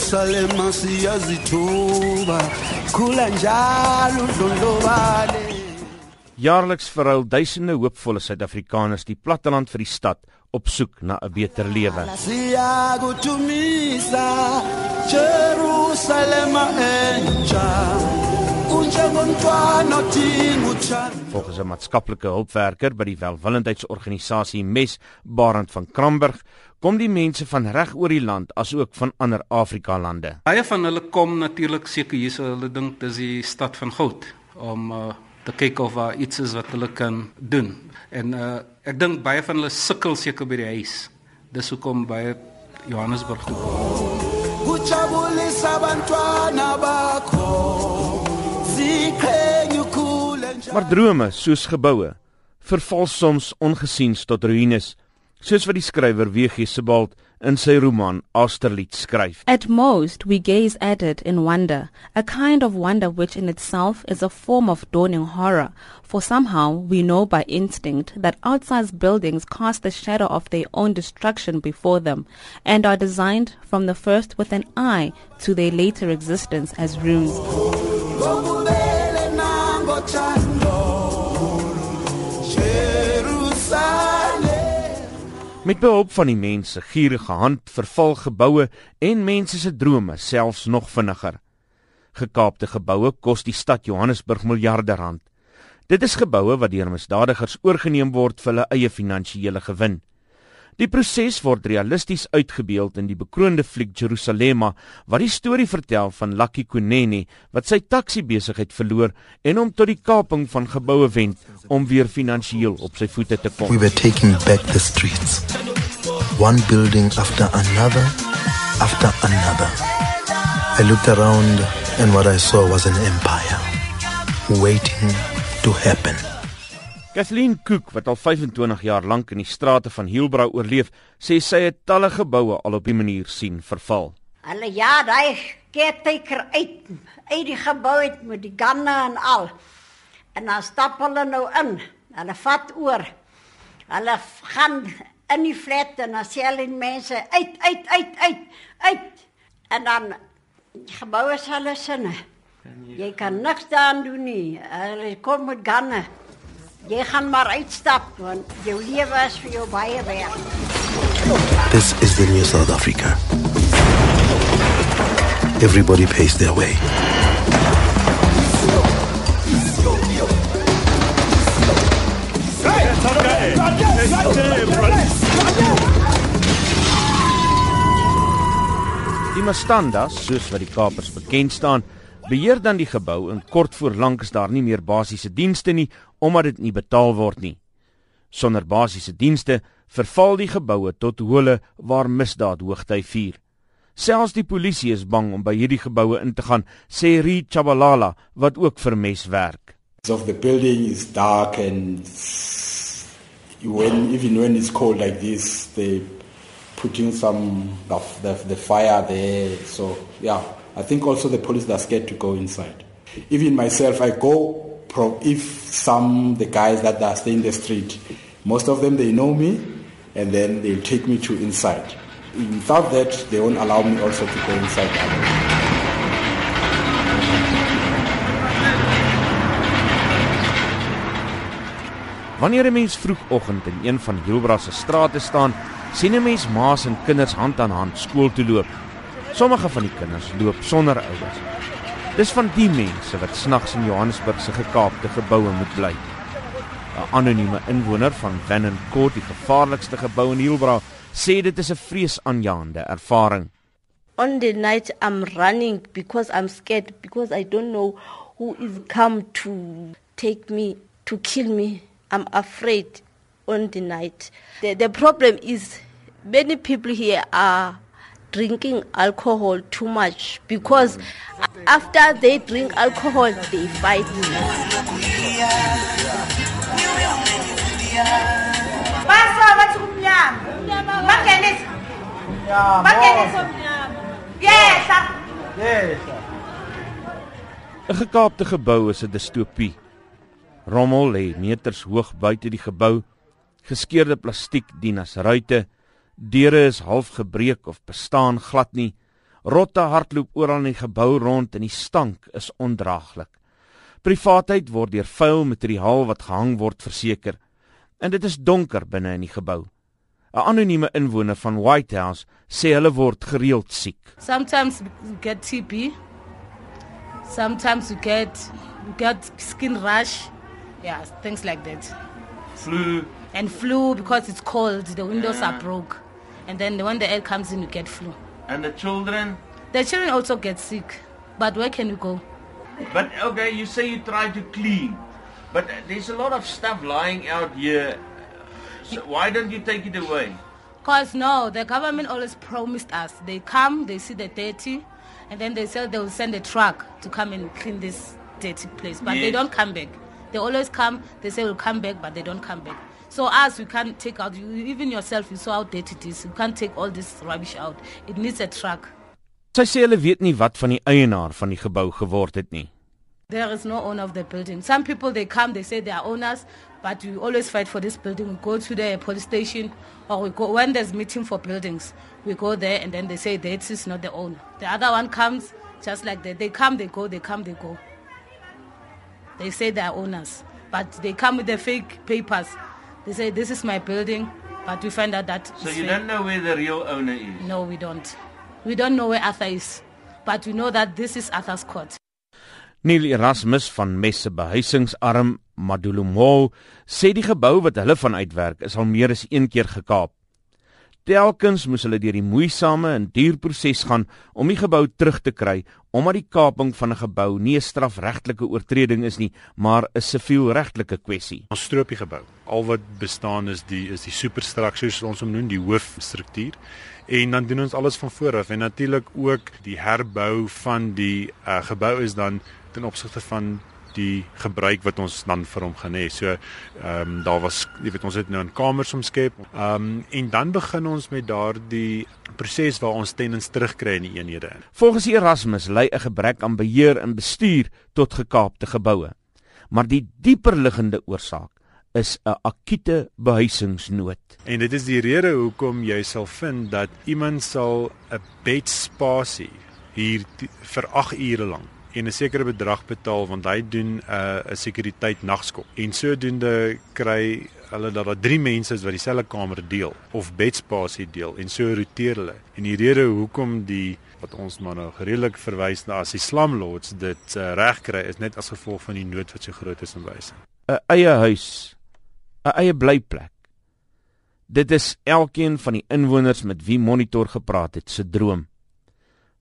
Jerusalem siyazithuba khula njalo dlondlobale Jaarliks verruil duisende hoopvolle Suid-Afrikaners die platteland vir die stad op soek na 'n beter lewe. Volgens 'n maatskaplike hulpwerker by die welwillendheidsorganisasie MES, Barend van Kramberg, kom die mense van reg oor die land asook van ander Afrika lande. Baie van hulle kom natuurlik seker hier so hulle dink dis die stad van goud om uh, te kyk of daar iets is wat hulle kan doen. En uh, ek dink baie van hulle sukkel seker by die huis. Dis hoekom baie Johannesburg toe kom. Kujabulisa abantwana bakho. Maar drome soos geboue verval soms ongesiens tot ruïnes, soos wat die skrywer W.G. Sebald in sy roman Austerlitz skryf. At most we gaze at it in wonder, a kind of wonder which in itself is a form of dawning horror, for somehow we know by instinct that outsized buildings cast the shadow of their own destruction before them and are designed from the first with an eye to their later existence as ruins. Met behulp van die mense gierige hand verval geboue en mense se drome selfs nog vinniger. Gekaapte geboue kos die stad Johannesburg miljarde rand. Dit is geboue wat deur misdadigers oorgeneem word vir hulle eie finansiële gewin. Die proses word realisties uitgebeeld in die bekroonde fliek Jerusalema wat die storie vertel van Lucky Kunene wat sy taxi besigheid verloor en hom tot die kaping van geboue wend om weer finansiëel op sy voete te kom. We were taking back the streets. One building after another after another. I looked around and what I saw was an empire waiting to happen. Kathleen Cook wat al 25 jaar lank in die strate van Hielbrau oorleef, sê sy het talle geboue al op die manier sien verval. Hulle ja, daai caretaker uit uit die gebou het met die ganne en al. En dan stap hulle nou in. Hulle vat oor. Hulle gaan in die flat en dan sê hulle mense uit uit uit uit uit. En dan gebou is hulle sinne. Jy kan niks daan doen nie. Hulle kom met ganne. Jy gaan maar uitstap want jou lewe is vir jou baie werd. This is the new South Africa. Everybody pays their way. Die Mastandas, soos wat die Kapers bekend staan, beheer dan die gebou en kort voor lank is daar nie meer basiese dienste nie omdat dit nie betaal word nie. Sonder basiese dienste verval die geboue tot hole waar misdaad hoogtyd vier. Selfs die polisie is bang om by hierdie geboue in te gaan, sê Ri Chabalala wat ook vir mes werk. Of the building is dark and when even when it's cold like this they putting some of the, the fire there so yeah I think also the police are scared to go inside. Even myself, I go pro- if some the guys that are staying in the street, most of them they know me, and then they take me to inside. Without that, they won't allow me also to go inside. Wanneer 'n mens vroegoggend in een van Hilbra se strate staan, sien 'n mens ma's en kinders hand aan hand skool toe loop. Sommige van die kinders loop sonder ouers. Dis van die mense wat snags in Johannesburg se gekaapte geboue moet bly. 'n Anonieme inwoner van Vennen Court, die gevaarlikste gebou in Hielbra, sê dit is 'n vreesaanjaende ervaring. On the night I'm running because I'm scared because I don't know who is come to take me to kill me. I'm afraid on the night. The, the problem is many people here are drinking alcohol too much because after they drink alcohol they fight. Bangenisa umnyama. Yesa. Yesa. 'n Gekaapte gebou is 'n distopie. Rommel lê meters hoog buite die gebou. Geskeurde plastiek dien as ruitte. Deure is half gebreek of bestaan glad nie. Rotte hardloop oral in die gebou rond en die stank is ondraaglik. Privaatheid word deur vuil materiaal wat gehang word verseker. En dit is donker binne in die gebou. 'n Anonieme inwoner van Whitehouse sê hulle word gereeld siek. Sometimes you get TB. Sometimes you get you get skin rash. Yeah, things like that. Flu And flu because it's cold, the windows are broke. And then when the air comes in you get flu. and the children. The children also get sick. But where can you go? But okay, you say you try to clean. But there's a lot of stuff lying out here. So why don't you take it away? Because no, the government always promised us. They come, they see the dirty, and then they say they will send a truck to come and clean this dirty place. But they don't come back. They always come, they say we'll come back, but they don't come back. So us, we can't take out, you, even yourself, you saw how dirty it is. You can't take all this rubbish out. It needs a truck. Sy sê hulle weet nie wat van die eienaar van die gebou geword het nie. There is no owner of the building. Some people they come, they say they are owners, but we always fight for this building. We go to the police station, or we go when there's meeting for buildings. We go there, and then they say that is not the owner. The other one comes just like that. They come, they go, they come, they go. They say they are owners, but they come with the fake papers. They say this is my building, but we find out that So it's you fake. don't know where the real owner is. No, we don't. We don't know where Arthur is, but we know that this is Arthur's court. Neil Erasmus van Messe behuisingsarm Madulumo sê die gebou wat hulle van uitwerk is al meer as een keer gekaap. Telkens moes hulle deur die moeisame en duur proses gaan om die gebou terug te kry omdat die kaping van 'n gebou nie 'n strafregtelike oortreding is nie, maar 'n sivielregtelike kwessie. Ons stroop die gebou. Al wat bestaan is die is die superstruktuur soos ons hom noem, die hoofstruktuur. En dan doen ons alles van voor af en natuurlik ook die herbou van die uh, gebou is dan ten opsigte van die gebruik wat ons dan vir hom gaan hê. So ehm um, daar was jy weet ons het nou 'n kamers omskep. Ehm um, en dan begin ons met daardie proses waar ons tenants terugkry in die eenhede in. Volgens Erasmus lei 'n gebrek aan beheer en bestuur tot gekaapte geboue. Maar die dieper liggende oorsaak is 'n akute behuisingsnood. En dit is die rede hoekom jy sal vind dat iemand sal 'n bedspasie hier t- vir 8 ure lank en 'n sekere bedrag betaal want hy doen 'n uh, 'n sekuriteit nagskop. En sodoende kry hulle dat daar 3 mense is wat dieselfde kamer deel of bedspasie deel en so roteer hulle. En die rede hoekom die wat ons maar nou redelik verwys na as die slumlords dit uh, reg kry is net as gevolg van die nood wat so groot is in wyse. 'n Eie huis, 'n eie blyplek. Dit is elkeen van die inwoners met wie Monitor gepraat het se droom.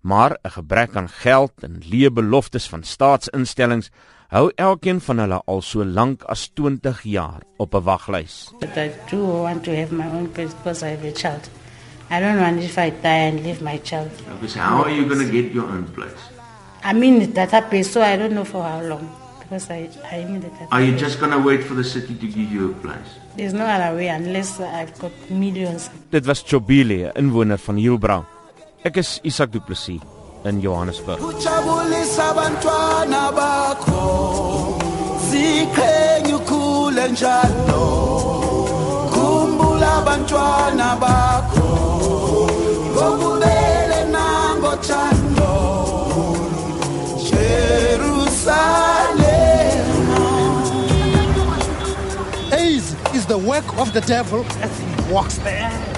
Maar 'n gebrek aan geld en leë beloftes van staatsinstellings hou elkeen van hulle al so lank as 20 jaar op 'n waglys. But I do want to have my own place because I have a child. I don't want if I die and leave my child. Because how are you going to get your own place? I'm in the database, so I don't know for how long because I, I'm in the database. Are you just going to wait for the city to give you a place? There's no other way unless I've got millions. Dit was Chobile, 'n inwoner van Hielbra. Ek is Isak Du Plessis in Johannesburg. bakho bakho ngobubele Jerusalem AIDS is the work of the devil as he walks there